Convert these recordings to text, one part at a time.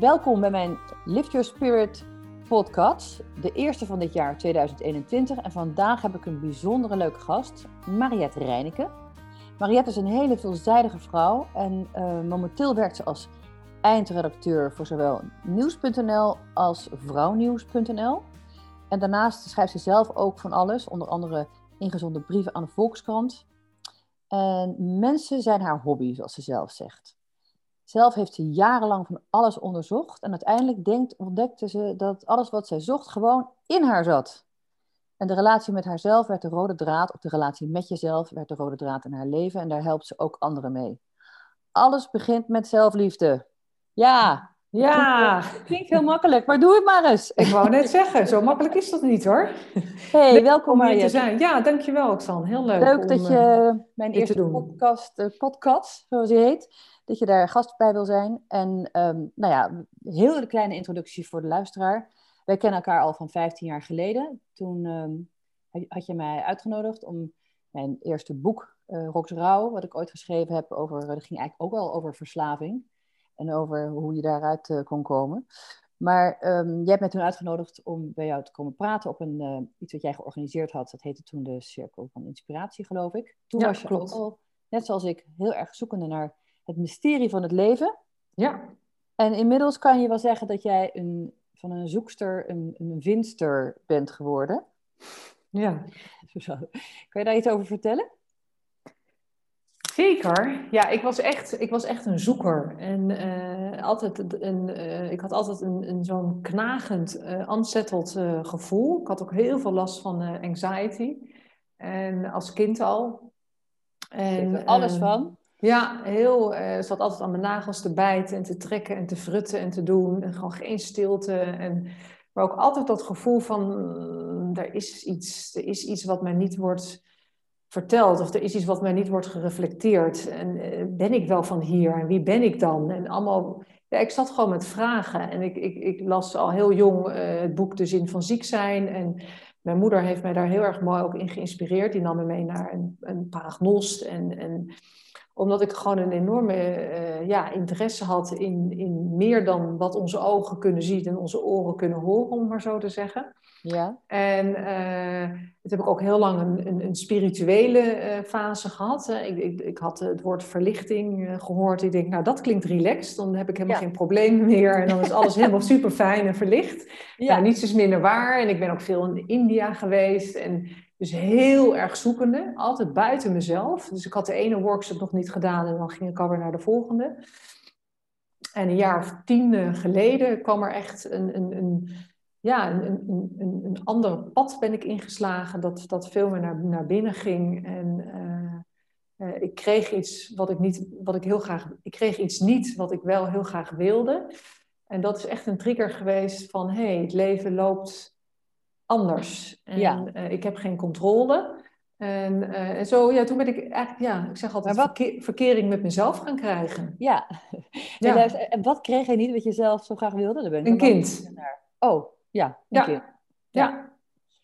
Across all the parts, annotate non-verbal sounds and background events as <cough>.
Welkom bij mijn Lift Your Spirit podcast, de eerste van dit jaar 2021. En vandaag heb ik een bijzondere leuke gast, Mariette Reineke. Mariette is een hele veelzijdige vrouw en uh, momenteel werkt ze als eindredacteur voor zowel nieuws.nl als vrouwnieuws.nl. En daarnaast schrijft ze zelf ook van alles, onder andere ingezonden brieven aan de Volkskrant. En mensen zijn haar hobby, zoals ze zelf zegt. Zelf heeft ze jarenlang van alles onderzocht en uiteindelijk denkt, ontdekte ze dat alles wat zij zocht gewoon in haar zat. En de relatie met haarzelf werd de rode draad, of de relatie met jezelf werd de rode draad in haar leven en daar helpt ze ook anderen mee. Alles begint met zelfliefde. Ja, ja. Klinkt, klinkt heel makkelijk, maar doe het maar eens. Ik wou net zeggen, zo makkelijk is dat niet hoor. Hey, leuk welkom om hier te zijn. Ja, dankjewel Oxan. Heel leuk. Leuk dat je eh, mijn eerste podcast, uh, podcast, zoals die heet, dat je daar gast bij wil zijn. En um, nou ja, heel een kleine introductie voor de luisteraar. Wij kennen elkaar al van 15 jaar geleden. Toen um, had je mij uitgenodigd om mijn eerste boek, uh, Rox Rauw, wat ik ooit geschreven heb over, dat ging eigenlijk ook wel over verslaving. En over hoe je daaruit uh, kon komen. Maar um, jij hebt mij toen uitgenodigd om bij jou te komen praten op een, uh, iets wat jij georganiseerd had. Dat heette toen de Cirkel van Inspiratie, geloof ik. Toen ja, was je klopt. ook al, net zoals ik, heel erg zoekende naar het mysterie van het leven. Ja. En inmiddels kan je wel zeggen dat jij een, van een zoekster een, een vindster bent geworden. Ja. Kan je daar iets over vertellen? Zeker. Ja, ik was echt, ik was echt een zoeker. En uh, altijd een, uh, ik had altijd een, een zo'n knagend, uh, unsettled gevoel. Ik had ook heel veel last van anxiety. En als kind al. En, alles van? Ja, heel. zat altijd aan mijn nagels te bijten en te trekken en te frutten en te doen. En gewoon geen stilte. En, maar ook altijd dat gevoel van, er is iets, er is iets wat mij niet wordt verteld of er is iets wat mij niet wordt gereflecteerd. En uh, ben ik wel van hier en wie ben ik dan? En allemaal, ja, ik zat gewoon met vragen en ik, ik, ik las al heel jong uh, het boek De Zin van Ziek Zijn. En mijn moeder heeft mij daar heel erg mooi ook in geïnspireerd. Die nam me mee naar een, een paragnost. En, en omdat ik gewoon een enorme uh, ja, interesse had in, in meer dan wat onze ogen kunnen zien en onze oren kunnen horen, om maar zo te zeggen. Ja. En uh, dat heb ik ook heel lang een, een, een spirituele uh, fase gehad. Ik, ik, ik, had het woord verlichting gehoord. Ik denk, nou dat klinkt relaxed. Dan heb ik helemaal ja. geen probleem meer. En dan is alles helemaal <laughs> super fijn en verlicht. Ja. Nou, niets is minder waar. En ik ben ook veel in India geweest. En dus heel erg zoekende. Altijd buiten mezelf. Dus ik had de ene workshop nog niet gedaan. En dan ging ik alweer naar de volgende. En een jaar of tien geleden kwam er echt een... een, een ja, een, een, een, ander pad ben ik ingeslagen, dat, dat veel meer naar, naar binnen ging. En uh, uh, ik kreeg iets wat ik niet, wat ik heel graag, ik kreeg iets niet wat ik wel heel graag wilde. En dat is echt een trigger geweest van, hé, hey, het leven loopt anders. En ja. uh, ik heb geen controle. En, en zo, ja, toen ben ik eigenlijk, ja, ik zeg altijd, wat... verke verkering met mezelf gaan krijgen. Ja. ja. En, en wat kreeg je niet wat je zelf zo graag wilde? Een kind. Naar. Oh, ja, ja. ja. ja.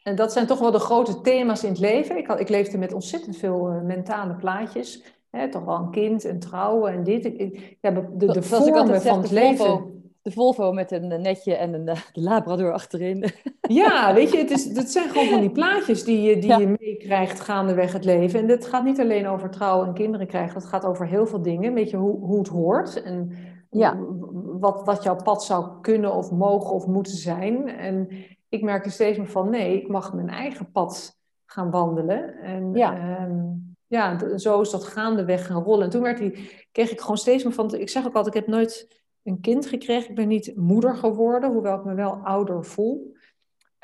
En dat zijn toch wel de grote thema's in het leven. Ik, had, ik leefde met ontzettend veel uh, mentale plaatjes. Hè, toch wel een kind en trouwen en dit. Ik, ik, ja, de, de, de vormen van het leven. Volvo, de Volvo met een netje en een, de Labrador achterin. <laughs> Ja, weet je, het, is, het zijn gewoon van die plaatjes die, je, die ja. je meekrijgt gaandeweg het leven. En het gaat niet alleen over trouwen en kinderen krijgen. Het gaat over heel veel dingen. Weet je, hoe, hoe het hoort en ja. wat, wat jouw pad zou kunnen of mogen of moeten zijn. En ik merkte steeds meer van nee, ik mag mijn eigen pad gaan wandelen. En ja, um, ja zo is dat gaandeweg gaan rollen. En toen werd die, kreeg ik gewoon steeds meer van... Ik zeg ook altijd, ik heb nooit een kind gekregen. Ik ben niet moeder geworden, hoewel ik me wel ouder voel.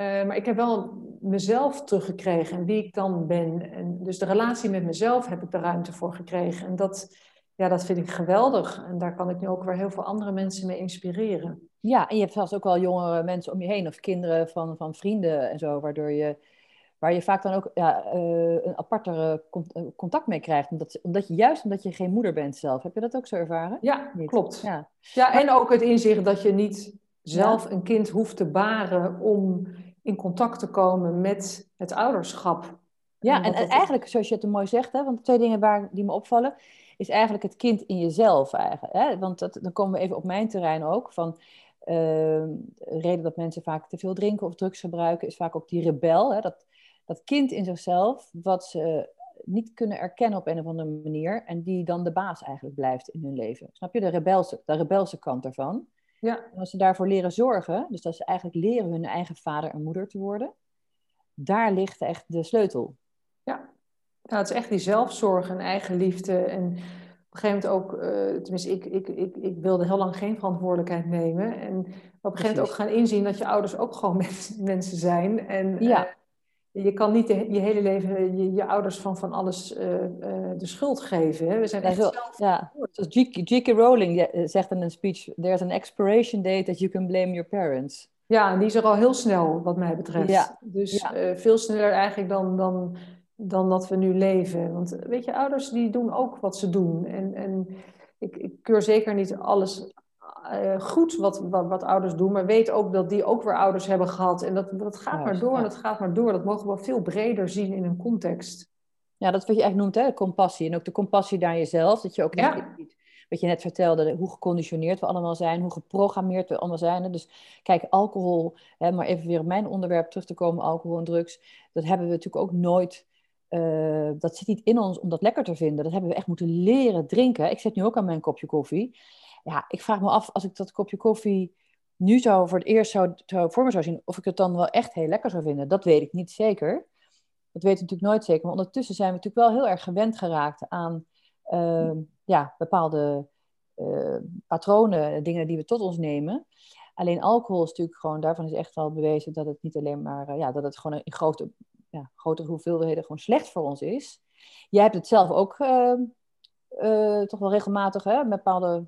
Uh, maar ik heb wel mezelf teruggekregen en wie ik dan ben. En dus de relatie met mezelf heb ik de ruimte voor gekregen. En dat ja, dat vind ik geweldig. En daar kan ik nu ook weer heel veel andere mensen mee inspireren. Ja, en je hebt zelfs ook wel jongere mensen om je heen, of kinderen van, van vrienden en zo, waardoor je, waar je vaak dan ook ja, uh, een apartere contact mee krijgt. Omdat, omdat je, juist omdat je geen moeder bent zelf. Heb je dat ook zo ervaren? Ja, niet? klopt. Ja. ja, en ook het inzicht dat je niet zelf een kind hoeft te baren om in contact te komen met het ouderschap. Ja, en, en, eigenlijk, zoals je het mooi zegt, hè, want twee dingen waar, die me opvallen, is eigenlijk het kind in jezelf. Eigenlijk, hè? Want dat, dan komen we even op mijn terrein ook. Van, uh, de reden dat mensen vaak te veel drinken of drugs gebruiken, is vaak ook die rebel. Hè? Dat, dat kind in zichzelf, wat ze niet kunnen erkennen op een of andere manier. En die dan de baas eigenlijk blijft in hun leven. Snap je? De rebelse, de rebelse kant ervan. Ja. En als ze daarvoor leren zorgen, dus dat ze eigenlijk leren hun eigen vader en moeder te worden, daar ligt echt de sleutel. Ja, nou, het is echt die zelfzorg en eigenliefde. En op een gegeven moment ook, uh, tenminste, ik, ik, ik, ik wilde heel lang geen verantwoordelijkheid nemen. En op een gegeven moment ook gaan inzien dat je ouders ook gewoon <laughs> mensen zijn. En ja. Uh, je kan niet je hele leven je, je ouders van van alles uh, de schuld geven. Hè? We zijn echt zelf... Ja, zoals J.K. Rowling zegt in een speech... There's an expiration date that you can blame your parents. Ja, en die is er al heel snel, wat mij betreft. Ja. Dus ja. veel sneller eigenlijk dan, dan dan dat we nu leven. Want weet je, ouders die doen ook wat ze doen. En, en ik, ik keur zeker niet alles uh, goed wat, wat, wat, ouders doen, maar weet ook dat die ook weer ouders hebben gehad. En dat, dat gaat maar door en dat gaat maar door. Dat mogen we veel breder zien in een context. Ja, dat is wat je echt noemt, hè, compassie. En ook de compassie naar jezelf. Dat je ook echt ja. wat je net vertelde, hoe geconditioneerd we allemaal zijn, hoe geprogrammeerd we allemaal zijn. Dus kijk, alcohol, hè, maar even weer op mijn onderwerp terug te komen, alcohol en drugs. Dat hebben we natuurlijk ook nooit uh, dat zit niet in ons om dat lekker te vinden. Dat hebben we echt moeten leren drinken. Ik zit nu ook aan mijn kopje koffie. Ja, ik vraag me af, als ik dat kopje koffie nu zou voor het eerst zou, voor me zou zien, of ik het dan wel echt heel lekker zou vinden. Dat weet ik niet zeker. Dat weet ik natuurlijk nooit zeker. Maar ondertussen zijn we natuurlijk wel heel erg gewend geraakt aan uh, ja, bepaalde uh, patronen, dingen die we tot ons nemen. Alleen alcohol is natuurlijk gewoon, daarvan is echt wel bewezen dat het niet alleen maar, uh, ja, dat het gewoon in grote ja, grotere hoeveelheden gewoon slecht voor ons is. Jij hebt het zelf ook uh, uh, toch wel regelmatig, hè, bepaalde,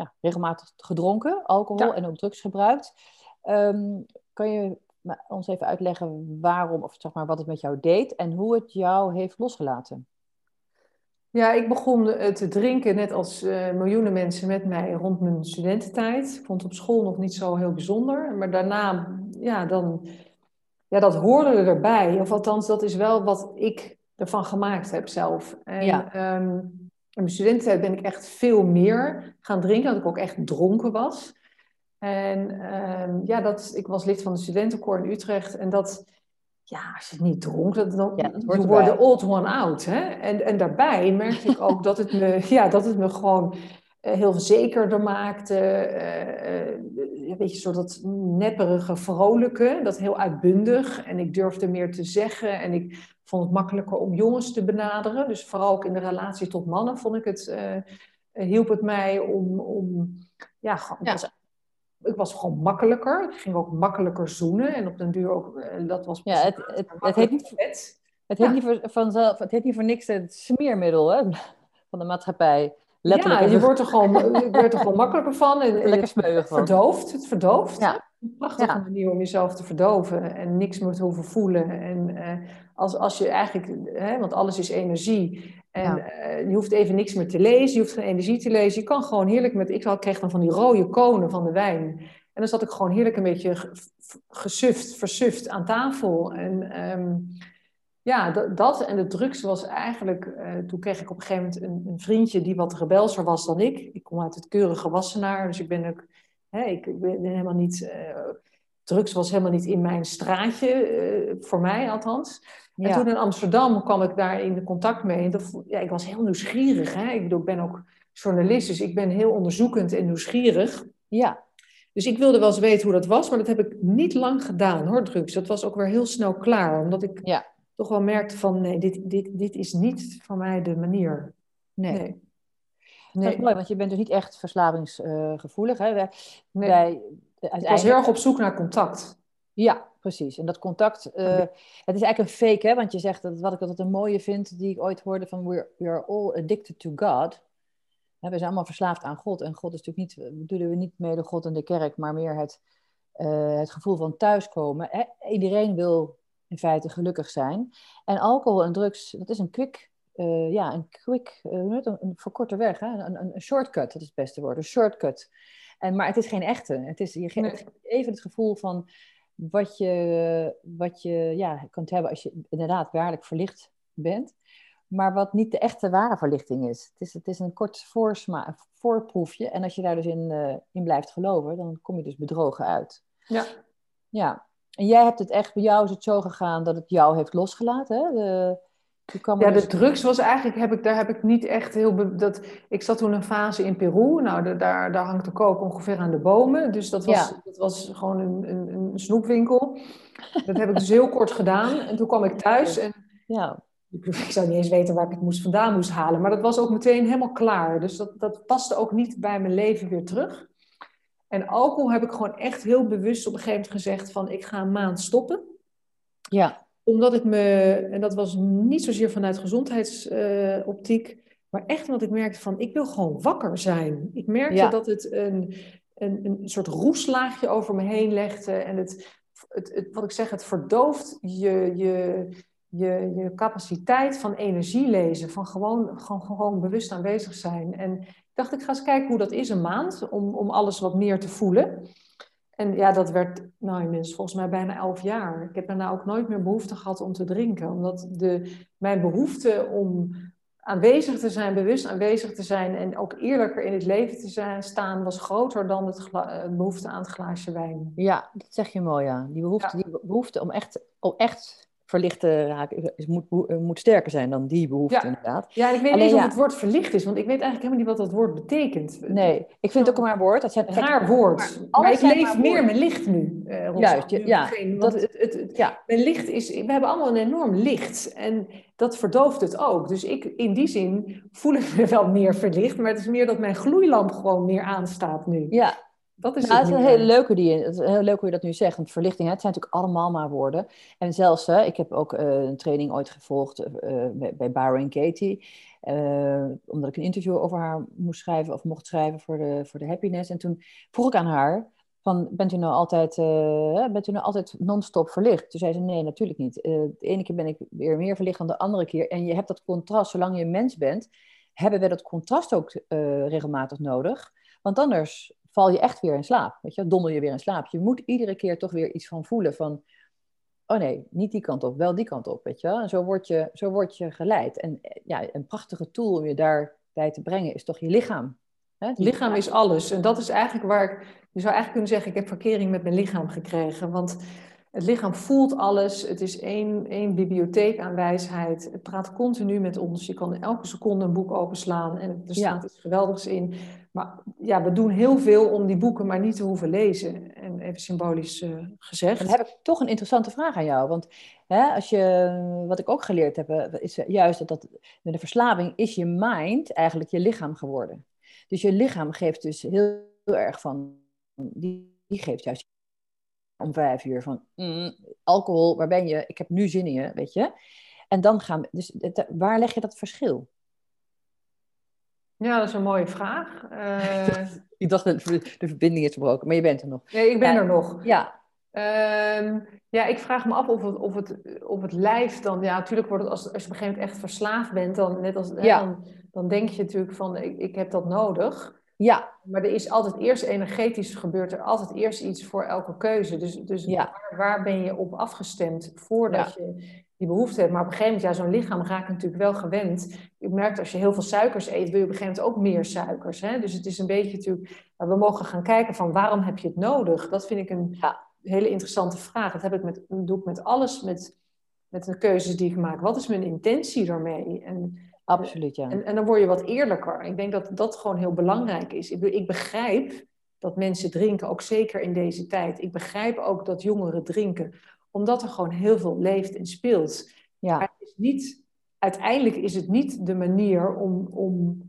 ja, regelmatig gedronken, alcohol en ook drugs gebruikt. Um, kan je ons even uitleggen waarom, of zeg maar wat het met jou deed en hoe het jou heeft losgelaten? Ja, ik begon te drinken net als uh, miljoenen mensen met mij rond mijn studententijd. Ik vond het op school nog niet zo heel bijzonder. Maar daarna, ja, dan ja, dat hoorde erbij. Of althans, dat is wel wat ik ervan gemaakt heb zelf. En ja. um, in mijn studententijd ben ik echt veel meer gaan drinken, dat ik ook echt dronken was. En um, ja, dat, ik was lid van de studentenkoor in Utrecht. En dat, ja, als je het niet dronk, dat, dan ja, dat wordt de old one out. Hè? En, en daarbij merkte ik ook dat het me, <laughs> ja, dat het me gewoon uh, heel zekerder maakte. Uh, uh, een beetje soort dat nepperige, vrolijke, dat heel uitbundig. En ik durfde meer te zeggen en ik vond het makkelijker om jongens te benaderen. Dus vooral ook in de relatie tot mannen vond ik het, hielp het mij om, om ja, ja. Was, ik was gewoon makkelijker. Ik ging ook makkelijker zoenen en op den duur ook, dat was Ja, het, het, het, heet niet, het, heet niet voor, vanzelf, het heet niet voor niks het smeermiddel hè, van de maatschappij. Letterlijk. Ja, je wordt er gewoon, je wordt er gewoon makkelijker van. En, Lekker smeuig van. Verdooft, het verdooft. Ja. Een prachtige manier om jezelf te verdoven en niks meer te hoeven voelen. En uh, als, als je eigenlijk, hè, want alles is energie. En uh, je hoeft even niks meer te lezen, je hoeft geen energie te lezen. Je kan gewoon heerlijk met, ik kreeg dan van die rode konen van de wijn. En dan zat ik gewoon heerlijk een beetje gesuft, versuft aan tafel. En um, ja, dat, en de drugs was eigenlijk... Uh, toen kreeg ik op een gegeven moment een, een, vriendje die wat rebelser was dan ik. Ik kom uit het keurige Wassenaar, dus ik ben ook... Hè, ik ben helemaal niet... Uh, drugs was helemaal niet in mijn straatje, uh, voor mij althans. Ja. En toen in Amsterdam kwam ik daar in contact mee. En dat, ja, ik was heel nieuwsgierig. Hè? Ik, bedoel, ik ben ook journalist, dus ik ben heel onderzoekend en nieuwsgierig. Ja. Dus ik wilde wel eens weten hoe dat was, maar dat heb ik niet lang gedaan hoor, drugs. Dat was ook weer heel snel klaar, omdat ik ja toch wel merkte van nee, dit, dit, dit is niet voor mij de manier. Nee. nee. Dat is mooi, want je bent dus niet echt verslavingsgevoelig. hè? Wij, nee. Wij, ik was heel erg op zoek naar contact. Ja, precies. En dat contact, uh, het is eigenlijk een fake, hè? want je zegt dat wat ik altijd een mooie vind, die ik ooit hoorde van we are all addicted to God. we zijn allemaal verslaafd aan God. En God is natuurlijk niet, bedoelen we niet meer de God en de kerk, maar meer het, uh, het gevoel van thuiskomen. Hè? Iedereen wil in feite gelukkig zijn. En alcohol en drugs, dat is een quick, uh, ja, een quick, een, een verkorte weg, hè? Een, een, een, shortcut, dat is het beste woord, een shortcut. En, maar het is geen echte. Het is, je geeft even het gevoel van wat je, wat je ja, kunt hebben als je inderdaad waarlijk verlicht bent. Maar wat niet de echte ware verlichting is. Het is, het is een kort voorsma voorproefje. En als je daar dus in, uh, in blijft geloven, dan kom je dus bedrogen uit. Ja. Ja. En jij hebt het echt, bij jou is het zo gegaan dat het jou heeft losgelaten. Hè? De, ja, de drugs was eigenlijk, heb ik, daar heb ik niet echt heel... Dat, ik zat toen een fase in Peru. Nou, de, daar, daar hangt de kook ongeveer aan de bomen. Dus dat was, dat was gewoon een, een, een snoepwinkel. Dat heb ik dus heel kort gedaan. En toen kwam ik thuis en... Ja. Ik zou niet eens weten waar ik het moest, vandaan moest halen. Maar dat was ook meteen helemaal klaar. Dus dat, dat paste ook niet bij mijn leven weer terug. En alcohol heb ik gewoon echt heel bewust op een gegeven moment gezegd van... ik ga een maand stoppen. Ja omdat ik me, en dat was niet zozeer vanuit gezondheidsoptiek, maar echt omdat ik merkte van, ik wil gewoon wakker zijn. Ik merkte dat het een, een, een soort roeslaagje over me heen legde. En het, het, het, wat ik zeg, het verdooft je, je, je, je capaciteit van energie lezen. Van gewoon, gewoon, gewoon bewust aanwezig zijn. En ik dacht, ik ga eens kijken hoe dat is een maand, om, om alles wat meer te voelen. En ja, dat werd nou inmiddels volgens mij bijna elf jaar. Ik heb daarna ook nooit meer behoefte gehad om te drinken. Omdat de, mijn behoefte om aanwezig te zijn, bewust aanwezig te zijn en ook eerlijker in het leven te zijn, staan, was groter dan het behoefte aan het glaasje wijn. Ja, dat zeg je mooi, ja. Die behoefte, die behoefte om echt, om echt verlicht te raken, is, moet, eh, moet sterker zijn dan die behoefte ja. inderdaad. Ja, en ik weet niet of het woord verlicht is, want ik weet eigenlijk helemaal niet wat dat woord betekent. Nee, ik vind het ook maar een woord. Dat zijn, een raar woord. Maar, ik leef meer mijn licht nu. Uh, Juist, ja. dat, het, het, ja. Mijn licht is, we hebben allemaal een enorm licht en dat verdooft het ook. Dus ik, in die zin voel ik me wel meer verlicht, maar het is meer dat mijn gloeilamp gewoon meer aanstaat nu. Ja, dat is, nou, het, is een hele leuke die, het is heel leuk hoe je dat nu zegt. Want verlichting, hè, het zijn natuurlijk allemaal maar woorden. En zelfs, hè, ik heb ook uh, een training ooit gevolgd uh, bij, bij Byron Katie. Uh, omdat ik een interview over haar moest schrijven of mocht schrijven voor de, voor de happiness. En toen vroeg ik aan haar, van, bent u nou altijd, bent u nou altijd non-stop verlicht? Toen zei ze, nee, natuurlijk niet. de ene keer ben ik weer meer verlicht dan de andere keer. En je hebt dat contrast, zolang je een mens bent, hebben we dat contrast ook regelmatig nodig. Want anders val je echt weer in slaap. Weet je, dommel je weer in slaap. Je moet iedere keer toch weer iets van voelen van, oh nee, niet die kant op, wel die kant op, weet je. En zo word je, zo word je geleid. En ja, een prachtige tool om je daarbij te brengen is toch je lichaam. Het lichaam is alles. En dat is eigenlijk waar ik, je zou eigenlijk kunnen zeggen, ik heb verkering met mijn lichaam gekregen. Want het lichaam voelt alles. Het is één, één bibliotheek aan wijsheid. Het praat continu met ons. Je kan elke seconde een boek openslaan en er staat iets geweldigs in. Maar ja, we doen heel veel om die boeken maar niet te hoeven lezen. En even symbolisch uh, gezegd. Dan heb ik toch een interessante vraag aan jou. Want hè, als je, wat ik ook geleerd heb, eh, is juist dat, dat met de verslaving is je mind eigenlijk je lichaam geworden. Dus je lichaam geeft dus heel, heel erg van, die, die geeft juist om vijf uur van mm, alcohol, waar ben je? Ik heb nu zin in je, weet je. En dan gaan we, dus waar leg je dat verschil? Ja, dat is een mooie vraag. Uh... <laughs> ik dacht dat de verbinding is verbroken, maar je bent er nog. Nee, ik ben er nog. Ja. Uh, ja, ik vraag me af of het, of het, of het lijf dan... Ja, natuurlijk wordt het als, als je op een gegeven moment echt verslaafd bent... dan, net als, ja. dan, dan denk je natuurlijk van, ik, ik heb dat nodig. Ja. Maar er is altijd eerst energetisch gebeurt er altijd eerst iets voor elke keuze. Dus, dus waar, waar, ben je op afgestemd voordat je die behoefte hebt? Maar op een gegeven moment, ja, zo'n lichaam raakt natuurlijk wel gewend. Je merkt als je heel veel suikers eet, wil je op een gegeven moment ook meer suikers. Hè? Dus het is een beetje natuurlijk, we mogen gaan kijken van waarom heb je het nodig? Dat vind ik een hele interessante vraag. Dat heb ik met, doe ik met alles, met, met de keuzes die ik maak. Wat is mijn intentie daarmee? En Absoluut, ja. En, en dan word je wat eerlijker. Ik denk dat dat gewoon heel belangrijk is. Ik, ik begrijp dat mensen drinken, ook zeker in deze tijd. Ik begrijp ook dat jongeren drinken, omdat er gewoon heel veel leeft en speelt. Ja. Maar het is niet, uiteindelijk is het niet de manier om, om,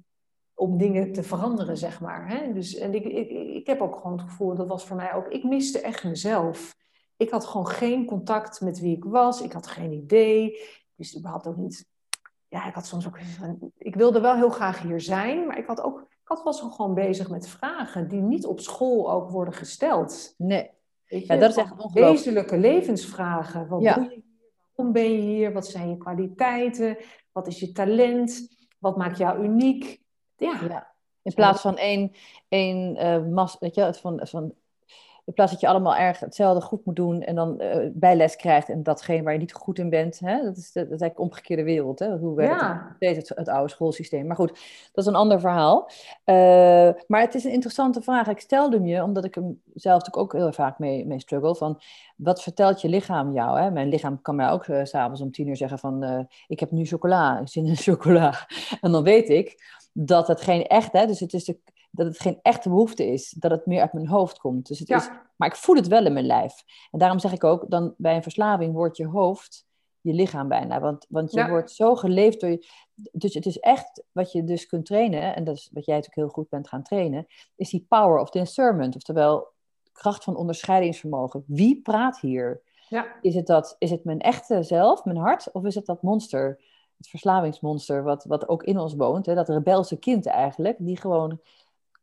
om dingen te veranderen, zeg maar. Hè? Dus, en ik, ik, ik heb ook gewoon het gevoel, dat was voor mij ook, ik miste echt mezelf. Ik had gewoon geen contact met wie ik was. Ik had geen idee. Ik wist überhaupt ook niet ja, ik had soms ook. Ik wilde wel heel graag hier zijn, maar ik had ook. Ik had, was gewoon bezig met vragen die niet op school ook worden gesteld. Nee. Weet je, ja, dat is echt ongelooflijk. Wezenlijke levensvragen. Wat ja. doe je hier? Waarom ben je hier? Wat zijn je kwaliteiten? Wat is je talent? Wat maakt jou uniek? Ja. ja. In plaats van één, één uh, mas, weet je, van, van In plaats dat je allemaal erg hetzelfde goed moet doen en dan uh, bijles krijgt en datgene waar je niet goed in bent. Hè? Dat, is, dat is eigenlijk omgekeerde wereld. Hè? Hoe werkt ja. het, het, het, oude schoolsysteem? Maar goed, dat is een ander verhaal. Uh, maar het is een interessante vraag. Ik stelde hem je, omdat ik hem zelf natuurlijk ook heel vaak mee, mee struggle. Van, wat vertelt je lichaam jou? Hè? Mijn lichaam kan mij ook uh, s'avonds om tien uur zeggen van... ik heb nu chocola, zin in <laughs> chocola. En dan weet ik dat het geen echt... Hè, dus het is de dat het geen echte behoefte is, dat het meer uit mijn hoofd komt. Dus het is, maar ik voel het wel in mijn lijf. En daarom zeg ik ook, dan bij een verslaving wordt je hoofd je lichaam bijna. Want, want je wordt zo geleefd door je. Dus het is echt wat je dus kunt trainen, en dat is wat jij natuurlijk heel goed bent gaan trainen, is die power of discernment. Oftewel, kracht van onderscheidingsvermogen. Wie praat hier? Ja. Is, het dat, is het mijn echte zelf, mijn hart, of is het dat monster, het verslavingsmonster, wat, wat ook in ons woont, hè, dat rebelse kind eigenlijk, die gewoon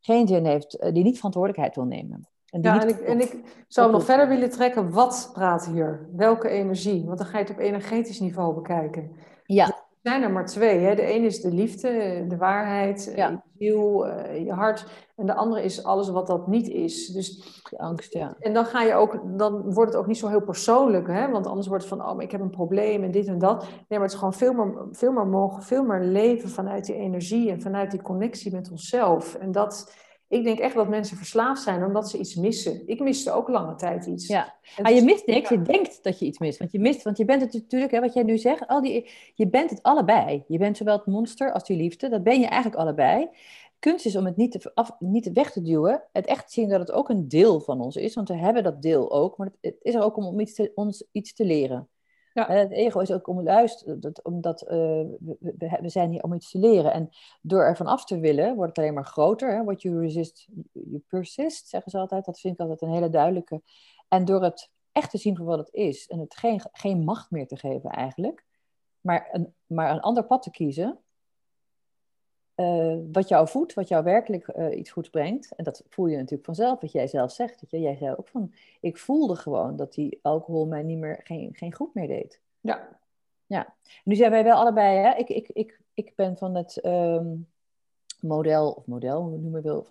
geen zin heeft, eh, die niet verantwoordelijkheid wil nemen. En ja, en ik, en ik zou nog verder willen trekken, wat praat hier? Welke energie? Want dan ga je het op energetisch niveau bekijken. Ja. Er zijn er maar twee. Hè? De een is de liefde, de waarheid, ja. je ziel, eh, je hart. En de andere is alles wat dat niet is. Dus, de angst, ja. En dan, ga je ook, dan wordt het ook niet zo heel persoonlijk. Hè? Want anders wordt het van, oh, ik heb een probleem en dit en dat. Nee, maar het is gewoon veel meer, veel meer mogen, veel meer leven vanuit die energie en vanuit die connectie met onszelf. En dat ik denk echt dat mensen verslaafd zijn omdat ze iets missen. Ik miste ook lange tijd iets. Ja, maar je mist niks. Je denkt dat je iets mist. Want je mist, want je bent het natuurlijk, hè, wat jij nu zegt, al die, je bent het allebei. Je bent zowel het monster als die liefde. Dat ben je eigenlijk allebei. Kunst is om het niet, te, af, niet weg te duwen. Het echt zien dat het ook een deel van ons is. Want we hebben dat deel ook. Maar het, is er ook om, om iets te, ons iets te leren. Het ego is ook om luisteren, omdat uh, we, we, zijn hier om iets te leren. En door ervan af te willen, wordt het alleen maar groter. Hè? What you resist, you persist, zeggen ze altijd. Dat vind ik altijd een hele duidelijke. En door het echt te zien voor wat het is en het geen, geen macht meer te geven eigenlijk, maar een, maar een ander pad te kiezen, uh, wat jou voedt, wat jou werkelijk uh, iets goeds brengt. En dat voel je natuurlijk vanzelf, wat jij zelf zegt. Dat je, jij zei ook van, ik voelde gewoon dat die alcohol mij niet meer, geen, geen goed meer deed. Ja. Ja. Nu zijn wij wel allebei, hè? Ik, ik, ik, ik ben van het um, model, of model, hoe noemen we wil.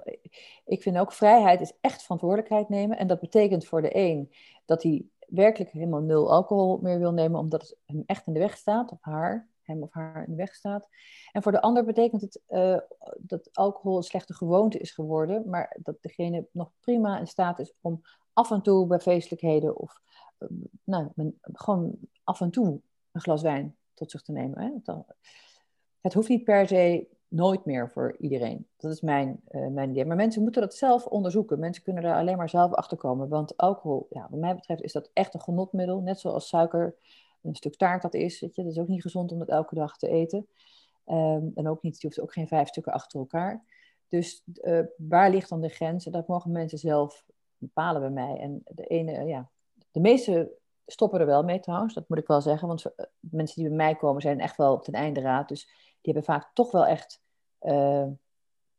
Ik vind ook vrijheid is echt verantwoordelijkheid nemen. En dat betekent voor de een dat hij werkelijk helemaal nul alcohol meer wil nemen, omdat het hem echt in de weg staat, of haar hem of haar in de weg staat. En voor de ander betekent het uh, dat alcohol een slechte gewoonte is geworden, maar dat degene nog prima in staat is om af en toe bij feestelijkheden of uh, nou, gewoon af en toe een glas wijn tot zich te nemen. Hè? Het hoeft niet per se nooit meer voor iedereen. Dat is mijn, uh, mijn idee. Maar mensen moeten dat zelf onderzoeken. Mensen kunnen daar alleen maar zelf achter komen. Want alcohol, ja, wat mij betreft, is dat echt een genotmiddel. Net zoals suiker een stuk taart dat is. Weet je. Dat is ook niet gezond om dat elke dag te eten. Um, en ook niet, je hoeft ook geen vijf stukken achter elkaar. Dus uh, waar ligt dan de grens? Dat mogen mensen zelf bepalen bij mij. En de ene, ja, de meeste stoppen er wel mee trouwens, dat moet ik wel zeggen. Want uh, mensen die bij mij komen zijn echt wel op ten einde raad. Dus die hebben vaak toch wel echt, uh,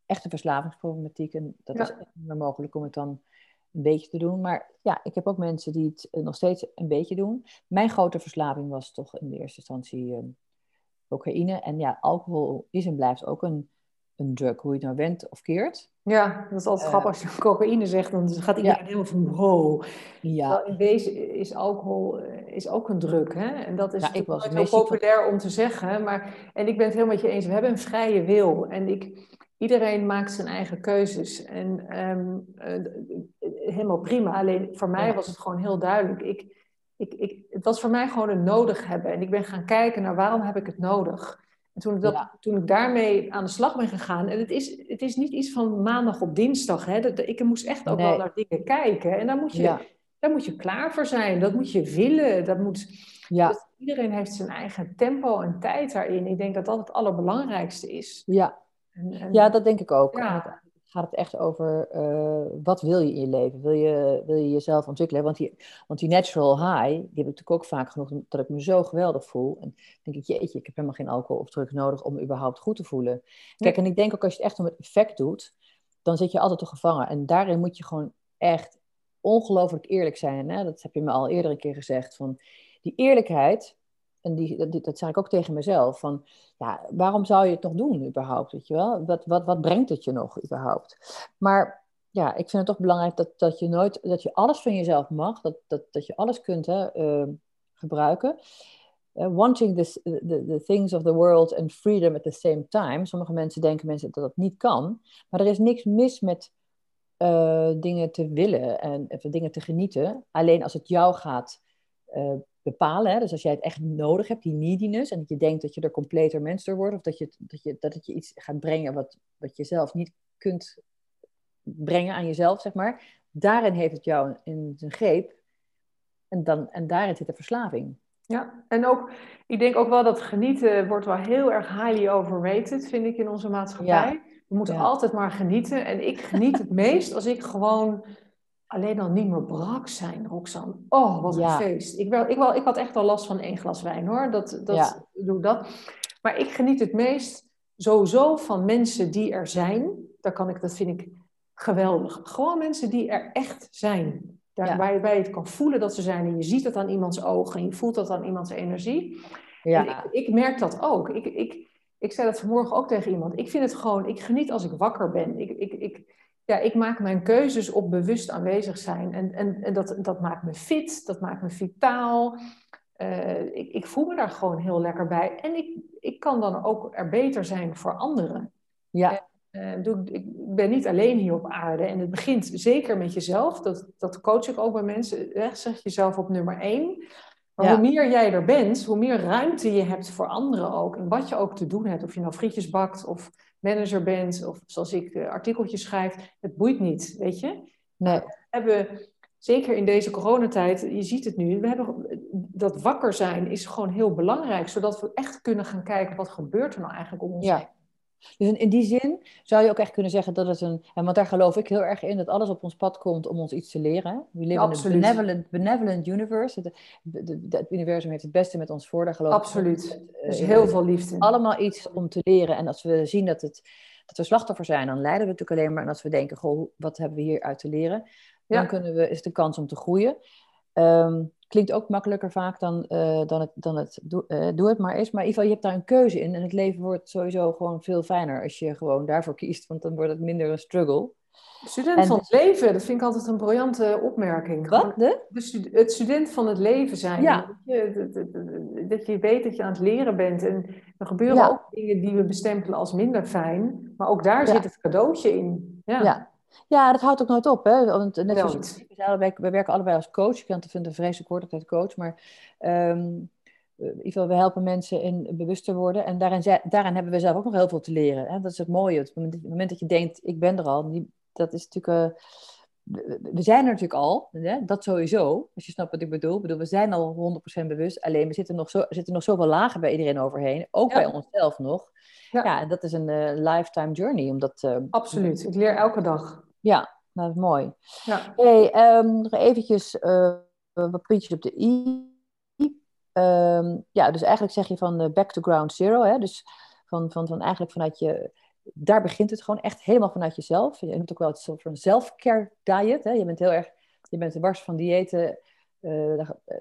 echt een verslavingsproblematiek. En dat ja. is niet meer mogelijk om het dan een beetje te doen. Maar ja, ik heb ook mensen die het eh, nog steeds een beetje doen. Mijn grote verslaving was toch in de eerste instantie uh, cocaïne. En ja, alcohol is en blijft ook een, een drug, hoe je het nou wendt of keert. Ja, dat is altijd uh, grappig als je cocaïne zegt, dan gaat iedereen ja. helemaal van wow. Ja. in wezen is alcohol is ook een drug, hè? En dat is ja, ik was heel populair om te zeggen. Maar, en ik ben het helemaal met je eens, we hebben een vrije wil. En ik, iedereen maakt zijn eigen keuzes. En um, helemaal prima. Alleen voor mij was het gewoon heel duidelijk. Ik, ik, ik, het was voor mij gewoon een nodig hebben. En ik ben gaan kijken naar waarom heb ik het nodig. En toen ik, dat, toen ik daarmee aan de slag ben gegaan. En het is, het is niet iets van maandag op dinsdag. Hè. Dat, ik moest echt ook wel naar dingen kijken. En daar moet, je, daar moet je klaar voor zijn. Dat moet je willen. Dat moet, ja. Dus iedereen heeft zijn eigen tempo en tijd daarin. Ik denk dat dat het allerbelangrijkste is. Ja, en, en, ja dat denk ik ook. Ja gaat het echt over uh, wat wil je in je leven? Wil je, wil je jezelf ontwikkelen? Want die, want die natural high, die heb ik natuurlijk ook vaak genoeg, dat ik me zo geweldig voel. En dan denk ik, jeetje, ik heb helemaal geen alcohol of drugs nodig om me überhaupt goed te voelen. Kijk, en ik denk ook als je het echt om het effect doet, dan zit je altijd te gevangen. En daarin moet je gewoon echt ongelooflijk eerlijk zijn. Hè? Dat heb je me al eerder een keer gezegd. Van die eerlijkheid, en die, dat, dat zeg ik ook tegen mezelf, van ja, waarom zou je het nog doen überhaupt, weet je wel? Wat, wat, wat brengt het je nog überhaupt? Maar ja, ik vind het toch belangrijk dat, dat je nooit, dat je alles van jezelf mag, dat, dat, dat je alles kunt hè, uh, gebruiken. Uh, wanting the, the things of the world and freedom at the same time. Sommige mensen denken mensen dat dat niet kan. Maar er is niks mis met uh, dingen te willen en even dingen te genieten. Alleen als het jou gaat uh, bepalen. Hè? Dus als jij het echt nodig hebt, die neediness, en dat je denkt dat je er completer mens door wordt, of dat, je, dat, je, dat het je iets gaat brengen wat, wat je zelf niet kunt brengen aan jezelf, zeg maar. Daarin heeft het jou in zijn greep. En, dan, en daarin zit de verslaving. Ja, en ook, ik denk ook wel dat genieten wordt wel heel erg highly overrated, vind ik, in onze maatschappij. We moeten altijd maar genieten. En ik geniet het meest als ik gewoon alleen al niet meer brak zijn, Roxanne. Oh, wat een feest. Ik, wel, ik, wel, ik had echt wel last van één glas wijn, hoor. Dat, dat doe dat. Maar ik geniet het meest sowieso van mensen die er zijn. Daar kan ik, dat vind ik geweldig. Gewoon mensen die er echt zijn. Daar, Waarbij je het kan voelen dat ze zijn. En je ziet het aan iemands ogen. En je voelt dat aan iemands energie. Ja. Ik, ik merk dat ook. Ik, ik, ik zei dat vanmorgen ook tegen iemand. Ik vind het gewoon, ik geniet als ik wakker ben. Ik, ik, ik, ja, ik maak mijn keuzes op bewust aanwezig zijn. En, en, en dat, dat maakt me fit, dat maakt me vitaal. Uh, ik, ik voel me daar gewoon heel lekker bij. En ik, ik kan dan ook er beter zijn voor anderen. Ja. Uh, ik ben niet alleen hier op aarde. En het begint zeker met jezelf. Dat, dat coach ik ook bij mensen. Zeg jezelf op nummer één. Maar hoe meer jij er bent, hoe meer ruimte je hebt voor anderen ook. En wat je ook te doen hebt. Of je nou frietjes bakt of manager bent. Of zoals ik uh, artikeltjes schrijf. Het boeit niet, weet je. Nee. We hebben, zeker in deze coronatijd, je ziet het nu. We hebben, dat wakker zijn is gewoon heel belangrijk. Zodat we echt kunnen gaan kijken, wat gebeurt er nou eigenlijk om ons heen. Ja. Dus in die zin zou je ook echt kunnen zeggen dat het een. En want daar geloof ik heel erg in dat alles op ons pad komt om ons iets te leren. We live in benevolent, benevolent universe. Het, het, universum heeft het beste met ons voor. Daar geloof Absoluut. Ik uh, dus heel veel liefde. Allemaal iets om te leren. En als we zien dat, het, dat we slachtoffer zijn, dan lijden we natuurlijk alleen maar. En als we denken, goh, wat hebben we hier uit te leren? Dan kunnen we, is het een kans om te groeien. Um, klinkt ook makkelijker vaak dan, uh, dan het, dan het doe, uh, doe, het maar eens. Maar in ieder geval, je hebt daar een keuze in. En het leven wordt sowieso gewoon veel fijner als je gewoon daarvoor kiest. Want dan wordt het minder een struggle. Student van het leven, dat vind ik altijd een briljante opmerking. Wat? De? de het student van het leven zijn. Ja. Dat, je, dat, je weet dat je aan het leren bent. En er gebeuren ook dingen die we bestempelen als minder fijn. Maar ook daar zit het cadeautje in. Ja. Ja. Dat houdt ook nooit op. Hè? Want net zoals, we, we werken allebei als coach. Ik vind het een vreselijk woord altijd coach. Maar um, in ieder geval, we helpen mensen in bewust te worden. En daarin, daarin hebben we zelf ook nog heel veel te leren. Hè? Dat is het mooie. Op het moment, dat je denkt, ik ben er al. Die, dat is natuurlijk... Uh, we zijn er natuurlijk al, hè? dat sowieso, als je snapt wat ik bedoel. ik bedoel. We zijn al 100% bewust, alleen we zitten nog, zo, zitten nog zoveel lagen bij iedereen overheen, ook bij onszelf nog. Ja. ja, en dat is een uh, lifetime journey. Omdat, uh, Absoluut, ik leer elke dag. Ja, nou, dat is mooi. Ja. Hey, um, nog eventjes uh, wat puntjes op de i. Um, ja, dus eigenlijk zeg je van back to ground zero. Hè? Dus van, van, van eigenlijk vanuit je... Daar begint het gewoon echt helemaal vanuit jezelf. Je noemt ook wel het soort van self-care diet. Hè? Je bent heel erg... Je bent wars van diëten.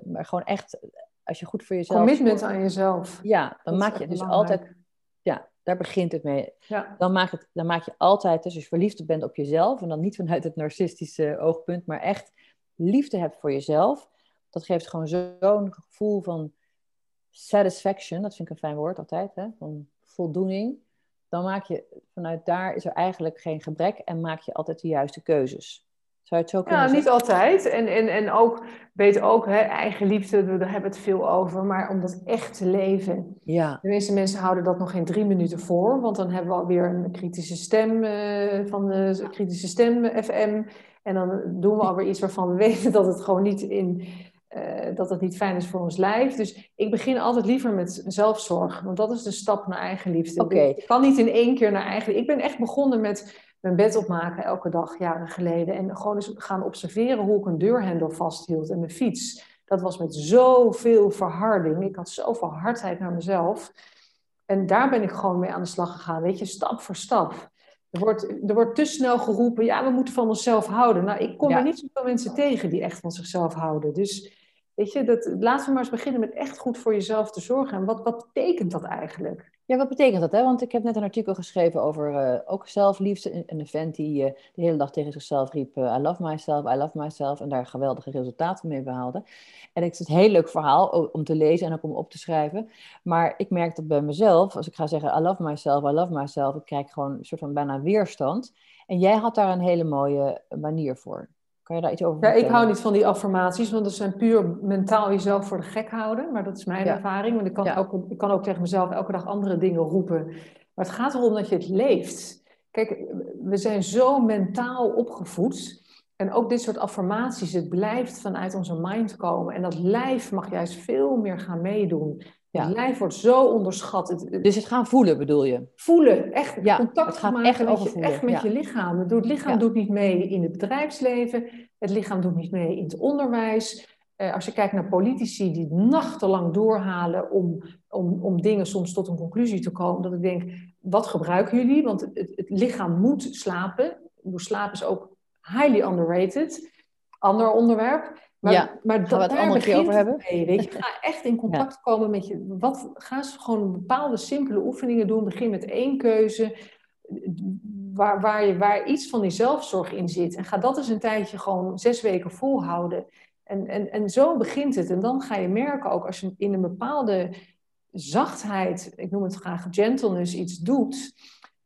Maar gewoon echt, als je goed voor jezelf... Commitment aan jezelf. Ja, dan maak je dus altijd... Ja, daar begint het mee. Ja. Dan, maak het, dan maak je altijd, dus als je verliefd bent op jezelf, en dan niet vanuit het narcistische oogpunt, maar echt liefde hebt voor jezelf, dat geeft gewoon zo'n gevoel van satisfaction, dat vind ik een fijn woord altijd, hè? van voldoening. Dan maak je, vanuit daar is er eigenlijk geen gebrek en maak je altijd de juiste keuzes. Zou het zo kunnen Ja, niet altijd. En, en, en ook, weet ook, hè, eigen liefde, we hebben het veel over. Maar om dat echt te leven. Ja. De meeste mensen houden dat nog geen drie minuten voor. Want dan hebben we alweer een kritische stem uh, van de kritische stem FM. En dan doen we alweer iets waarvan we <laughs> weten dat het gewoon niet in... Uh, dat het niet fijn is voor ons lijf. Dus ik begin altijd liever met zelfzorg. Want dat is de stap naar eigenliefde. Okay. Ik kan niet in één keer naar eigen... Ik ben echt begonnen met mijn bed opmaken elke dag, jaren geleden. En gewoon eens gaan observeren hoe ik een deurhendel vasthield en mijn fiets. Dat was met zoveel verharding. Ik had zoveel hardheid naar mezelf. En daar ben ik gewoon mee aan de slag gegaan. Weet je, stap voor stap. Er wordt, er wordt te snel geroepen, ja, we moeten van onszelf houden. Nou, ik kom er niet zoveel mensen tegen die echt van zichzelf houden. Dus weet je, dat, laten we maar eens beginnen met echt goed voor jezelf te zorgen. En wat, wat betekent dat eigenlijk? Ja, wat betekent dat? Hè? Want ik heb net een artikel geschreven over uh, ook zelfliefde. Een, event die uh, de hele dag tegen zichzelf riep: uh, I love myself, I love myself. En daar geweldige resultaten mee behaalde. En het is een heel leuk verhaal om te lezen en ook om op te schrijven. Maar ik merk dat bij mezelf, als ik ga zeggen: I love myself, I love myself, ik krijg gewoon een soort van bijna weerstand. En jij had daar een hele mooie manier voor. Kan je daar iets over Ja, ik hou niet van die affirmaties, want dat zijn puur mentaal jezelf voor de gek houden. Maar dat is mijn ervaring, want ik kan, ook, ik kan ook tegen mezelf elke dag andere dingen roepen. Maar het gaat erom dat je het leeft. Kijk, we zijn zo mentaal opgevoed. En ook dit soort affirmaties, het blijft vanuit onze mind komen. En dat lijf mag juist veel meer gaan meedoen. Ja. Het lijf wordt zo onderschat. dus het gaan voelen bedoel je? Voelen, echt ja, contact het gaat maken echt met, je, echt met je lichaam. Het lichaam doet niet mee in het bedrijfsleven. Het lichaam doet niet mee in het onderwijs. Uh, als je kijkt naar politici die nachtenlang doorhalen om, om, om dingen soms tot een conclusie te komen. Dat ik denk, wat gebruiken jullie? Want het, het lichaam moet slapen. Slaap is ook highly underrated. Ander onderwerp. Maar, ja, maar het allemaal keer over hebben? Mee, weet je, ga echt in <laughs> contact komen met je. Wat, ga eens gewoon bepaalde simpele oefeningen doen. Begin met één keuze. Waar, waar, je, waar iets van die zelfzorg in zit. En ga dat eens een tijdje gewoon zes weken volhouden. En, en, en zo begint het. En dan ga je merken ook als je in een bepaalde zachtheid, ik noem het graag gentleness, iets doet.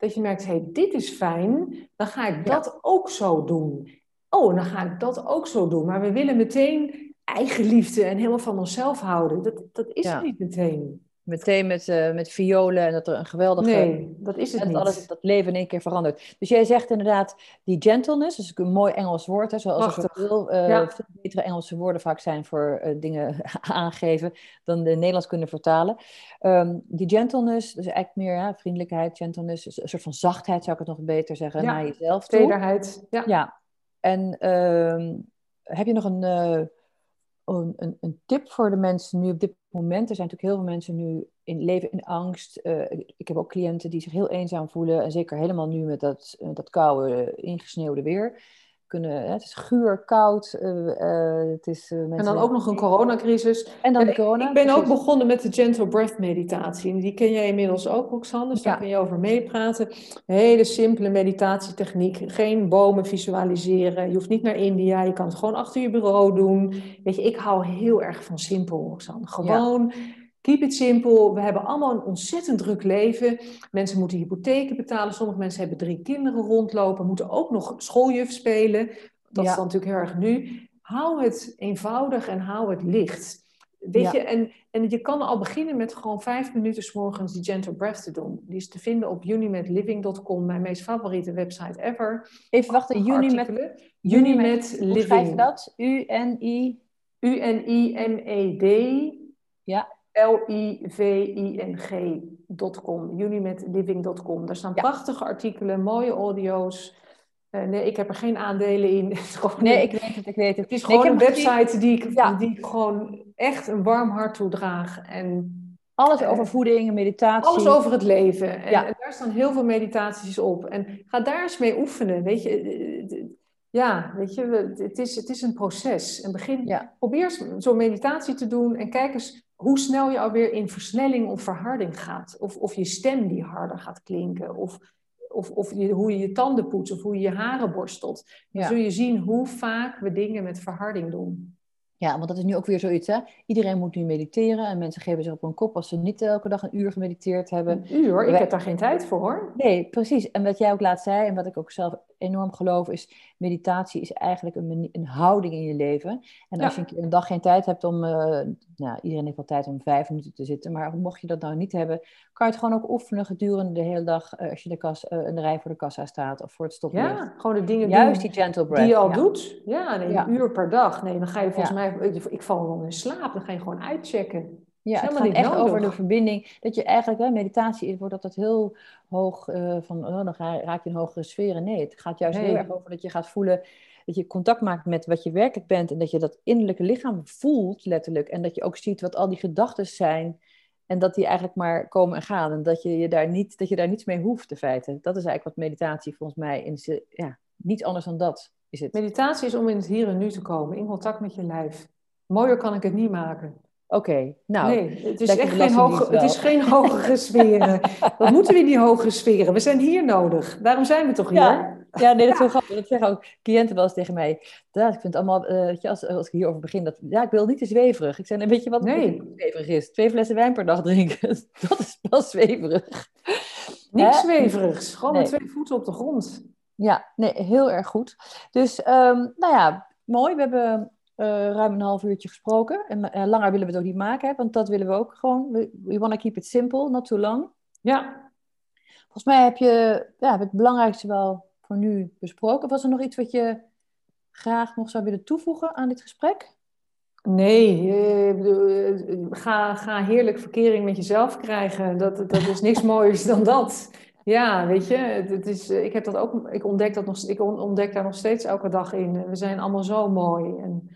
Dat je merkt, hé, hey, dit is fijn. Dan ga ik dat ook zo doen oh, dan ga ik dat ook zo doen. Maar we willen meteen eigenliefde en helemaal van onszelf houden. Dat, dat is ja. niet meteen. Meteen met, uh, met violen en dat er een geweldige... Nee, dat is het en niet. Alles, dat leven in één keer verandert. Dus jij zegt inderdaad die gentleness, dat is een mooi Engels woord, hè, zoals er veel, uh, veel betere Engelse woorden vaak zijn voor uh, dingen <laughs> aangeven dan de Nederlands kunnen vertalen. Um, die gentleness, dus eigenlijk meer ja, vriendelijkheid, gentleness, een soort van zachtheid zou ik het nog beter zeggen, naar jezelf toe. Tederheid, ja. ja. En uh, heb je nog een, uh, een, een, tip voor de mensen nu op dit moment? Er zijn natuurlijk heel veel mensen nu in leven in angst. Uh, ik heb ook cliënten die zich heel eenzaam voelen. En zeker helemaal nu met dat, uh, dat koude, ingesneeuwde weer kunnen. Het is guur, koud. Uh, het is, uh, en dan ook nog een coronacrisis. En dan de corona. Ik ben ook begonnen met de Gentle Breath meditatie. Die ken jij inmiddels ook, Roxanne. Dus daar kun je over meepraten. Hele simpele meditatietechniek. Geen bomen visualiseren. Je hoeft niet naar India. Je kan het gewoon achter je bureau doen. Weet je, ik hou heel erg van simpel, Roxanne. Gewoon... Keep it simple. We hebben allemaal een ontzettend druk leven. Mensen moeten hypotheken betalen. Sommige mensen hebben drie kinderen rondlopen. Moeten ook nog schooljuf spelen. Dat is dan natuurlijk heel erg nu. Hou het eenvoudig en hou het licht. Weet je, en, en je kan al beginnen met gewoon vijf minuten s morgens die gentle breath te doen. Die is te vinden op unimetliving.com, mijn meest favoriete website ever. Even wachten, Unimet, Unimet Living. Hoe schrijf je dat? U-N-I? U-N-I-M-E-D. Ja. L-I-V-I-N-G.com, unimetliving.com. Daar staan prachtige artikelen, mooie audio's. Uh, nee, ik heb er geen aandelen in. <laughs> nee, ik weet het, ik weet het. Het is gewoon een website die ik, die ik gewoon echt een warm hart toedraag. En, alles over voeding en meditatie. Alles over het leven. En, en, daar staan heel veel meditaties op. En ga daar eens mee oefenen. Weet je, ja, weet je, het is, het is een proces. En begin, probeer zo'n meditatie te doen en kijk eens hoe snel je alweer in versnelling of verharding gaat. Of, of je stem die harder gaat klinken. Of, of, of je, hoe je je tanden poetst of hoe je je haren borstelt. Dan zul je zien hoe vaak we dingen met verharding doen. Ja, want dat is nu ook weer zoiets, hè? Iedereen moet nu mediteren en mensen geven zich op een kop als ze niet elke dag een uur gemediteerd hebben. Een uur? Ik heb daar geen tijd voor, hoor. Nee, precies. En wat jij ook laat zei en wat ik ook zelf enorm geloof is, meditatie is eigenlijk een, een houding in je leven. En als je een, keer een dag geen tijd hebt om, uh, nou, iedereen heeft wel tijd om vijf minuten te zitten, maar mocht je dat nou niet hebben, kan je het gewoon ook oefenen gedurende de hele dag uh, als je de kas, uh, in de rij voor de kassa staat of voor het stoppen. Ja, gewoon de dingen Juist die gentle breath. Die je al doet. Ja, nee, een uur per dag. Nee, dan ga je volgens mij, ik val wel in slaap, dan ga je gewoon uitchecken. Ja, het gaat echt over de verbinding. Dat je eigenlijk, hè, meditatie wordt altijd heel hoog uh, van, oh, dan raak je in hogere sferen. Nee, het gaat juist heel erg over dat je gaat voelen, dat je contact maakt met wat je werkelijk bent. En dat je dat innerlijke lichaam voelt, letterlijk. En dat je ook ziet wat al die gedachten zijn. En dat die eigenlijk maar komen en gaan. En dat je, je daar, niet, dat je daar niets mee hoeft, in feite. Dat is eigenlijk wat meditatie volgens mij in ja, niet anders dan dat is het. Meditatie is om in het hier en nu te komen, in contact met je lijf. Mooier kan ik het niet maken. Oké, nou. Nee, het is echt geen, hoge, het is geen hogere sferen. Wat moeten we in die hogere sferen? We zijn hier nodig. Daarom zijn we toch hier? Ja, ja nee, dat is zo grappig. Dat zeggen ook cliënten wel eens tegen mij. Ja, ik vind het allemaal, uh, als, als ik hierover begin, dat, ja, ik wil niet te zweverig. Ik zei, weet je wat nee. zweverig is? Twee flessen wijn per dag drinken. <laughs> dat is wel zweverig. Niks zweverigs. Gewoon met twee voeten op de grond. Ja, nee, heel erg goed. Dus, um, nou ja, mooi. We hebben ruim een half uurtje gesproken. En uh, langer willen we het ook niet maken, hè, want dat willen we ook gewoon. We, we want to keep it simple, not too long. Ja. Volgens mij heb je ja, het belangrijkste wel voor nu besproken. Was er nog iets wat je graag nog zou willen toevoegen aan dit gesprek? Nee, uh, ga, ga heerlijk verkering met jezelf krijgen. Dat, dat is niks <laughs> moois dan dat. Ja, weet je, het is, ik, heb dat ook, ik, ontdek dat nog, ik ontdek daar nog steeds elke dag in. We zijn allemaal zo mooi. En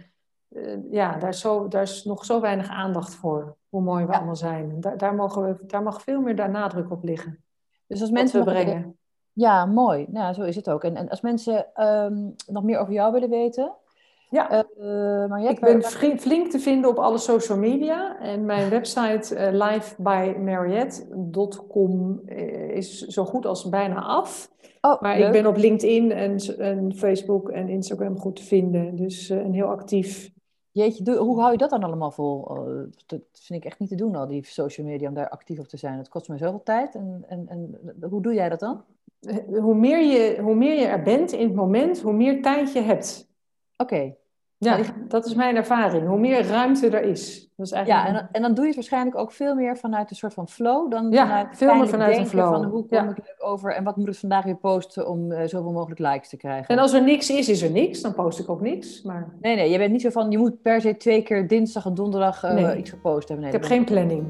ja, daar is, zo, daar is nog zo weinig aandacht voor, hoe mooi we allemaal zijn. Daar, daar, mogen we, daar mag veel meer daar nadruk op liggen. Dus als mensen we brengen. Ja, mooi. Nou, zo is het ook. En, en als mensen um, nog meer over jou willen weten, ja, uh, Mariette, ik ben flink te vinden op alle social media. En mijn website uh, livebymariette.com is zo goed als bijna af. Oh, maar ik ben op LinkedIn en, en, Facebook en Instagram goed te vinden. Dus uh, en heel actief. Jeetje, hoe hou je dat dan allemaal vol? Dat vind ik echt niet te doen, al die social media, om daar actief op te zijn. Het kost me zoveel tijd. En, en, en hoe doe jij dat dan? Hoe meer, je, hoe meer je er bent in het moment, hoe meer tijd je hebt. Oké. Ja, dat is mijn ervaring. Hoe meer ruimte er is. Dat is eigenlijk ja, en dan, en dan doe je het waarschijnlijk ook veel meer vanuit een soort van flow. Dan ja, vanuit veel meer vanuit een flow. Van hoe kom ik leuk over en wat moet ik vandaag weer posten om uh, zoveel mogelijk likes te krijgen. En als er niks is, is er niks. Dan post ik ook niks. Maar... Nee, nee, je bent niet zo van, je moet per se twee keer dinsdag en donderdag uh, nee. iets gepost hebben. Nee, ik heb geen planning.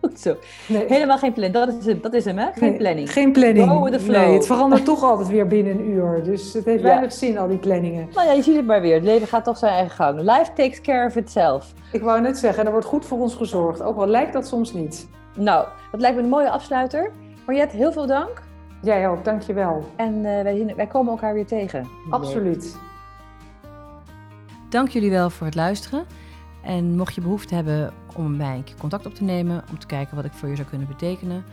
Goed <laughs> zo. Nee. Helemaal geen planning. Dat is, hem, dat is hem, hè? Geen planning. Geen planning. Go with the flow. Nee, het verandert toch <laughs> altijd weer binnen een uur. Dus het heeft weinig zin, al die planningen. Nou ja, je ziet het maar weer. Het leven gaat toch zijn eigen gang. Life takes care of itself. Ik wou net zeggen, er wordt goed voor ons gezorgd. Ook al lijkt dat soms niet. Nou, dat lijkt me een mooie afsluiter. Mariette, heel veel dank. Jij ook, dankjewel. En uh, wij, wij komen elkaar weer tegen. Absoluut. Dank jullie wel voor het luisteren. En mocht je behoefte hebben om mij een keer contact op te nemen, om te kijken wat ik voor je zou kunnen betekenen,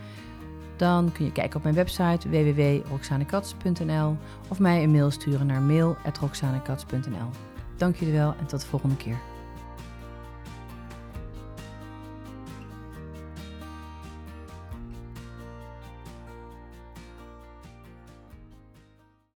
dan kun je kijken op mijn website www.roxanekats.nl of mij een mail sturen naar mail.roxanekats.nl. Dank jullie wel en tot de volgende keer.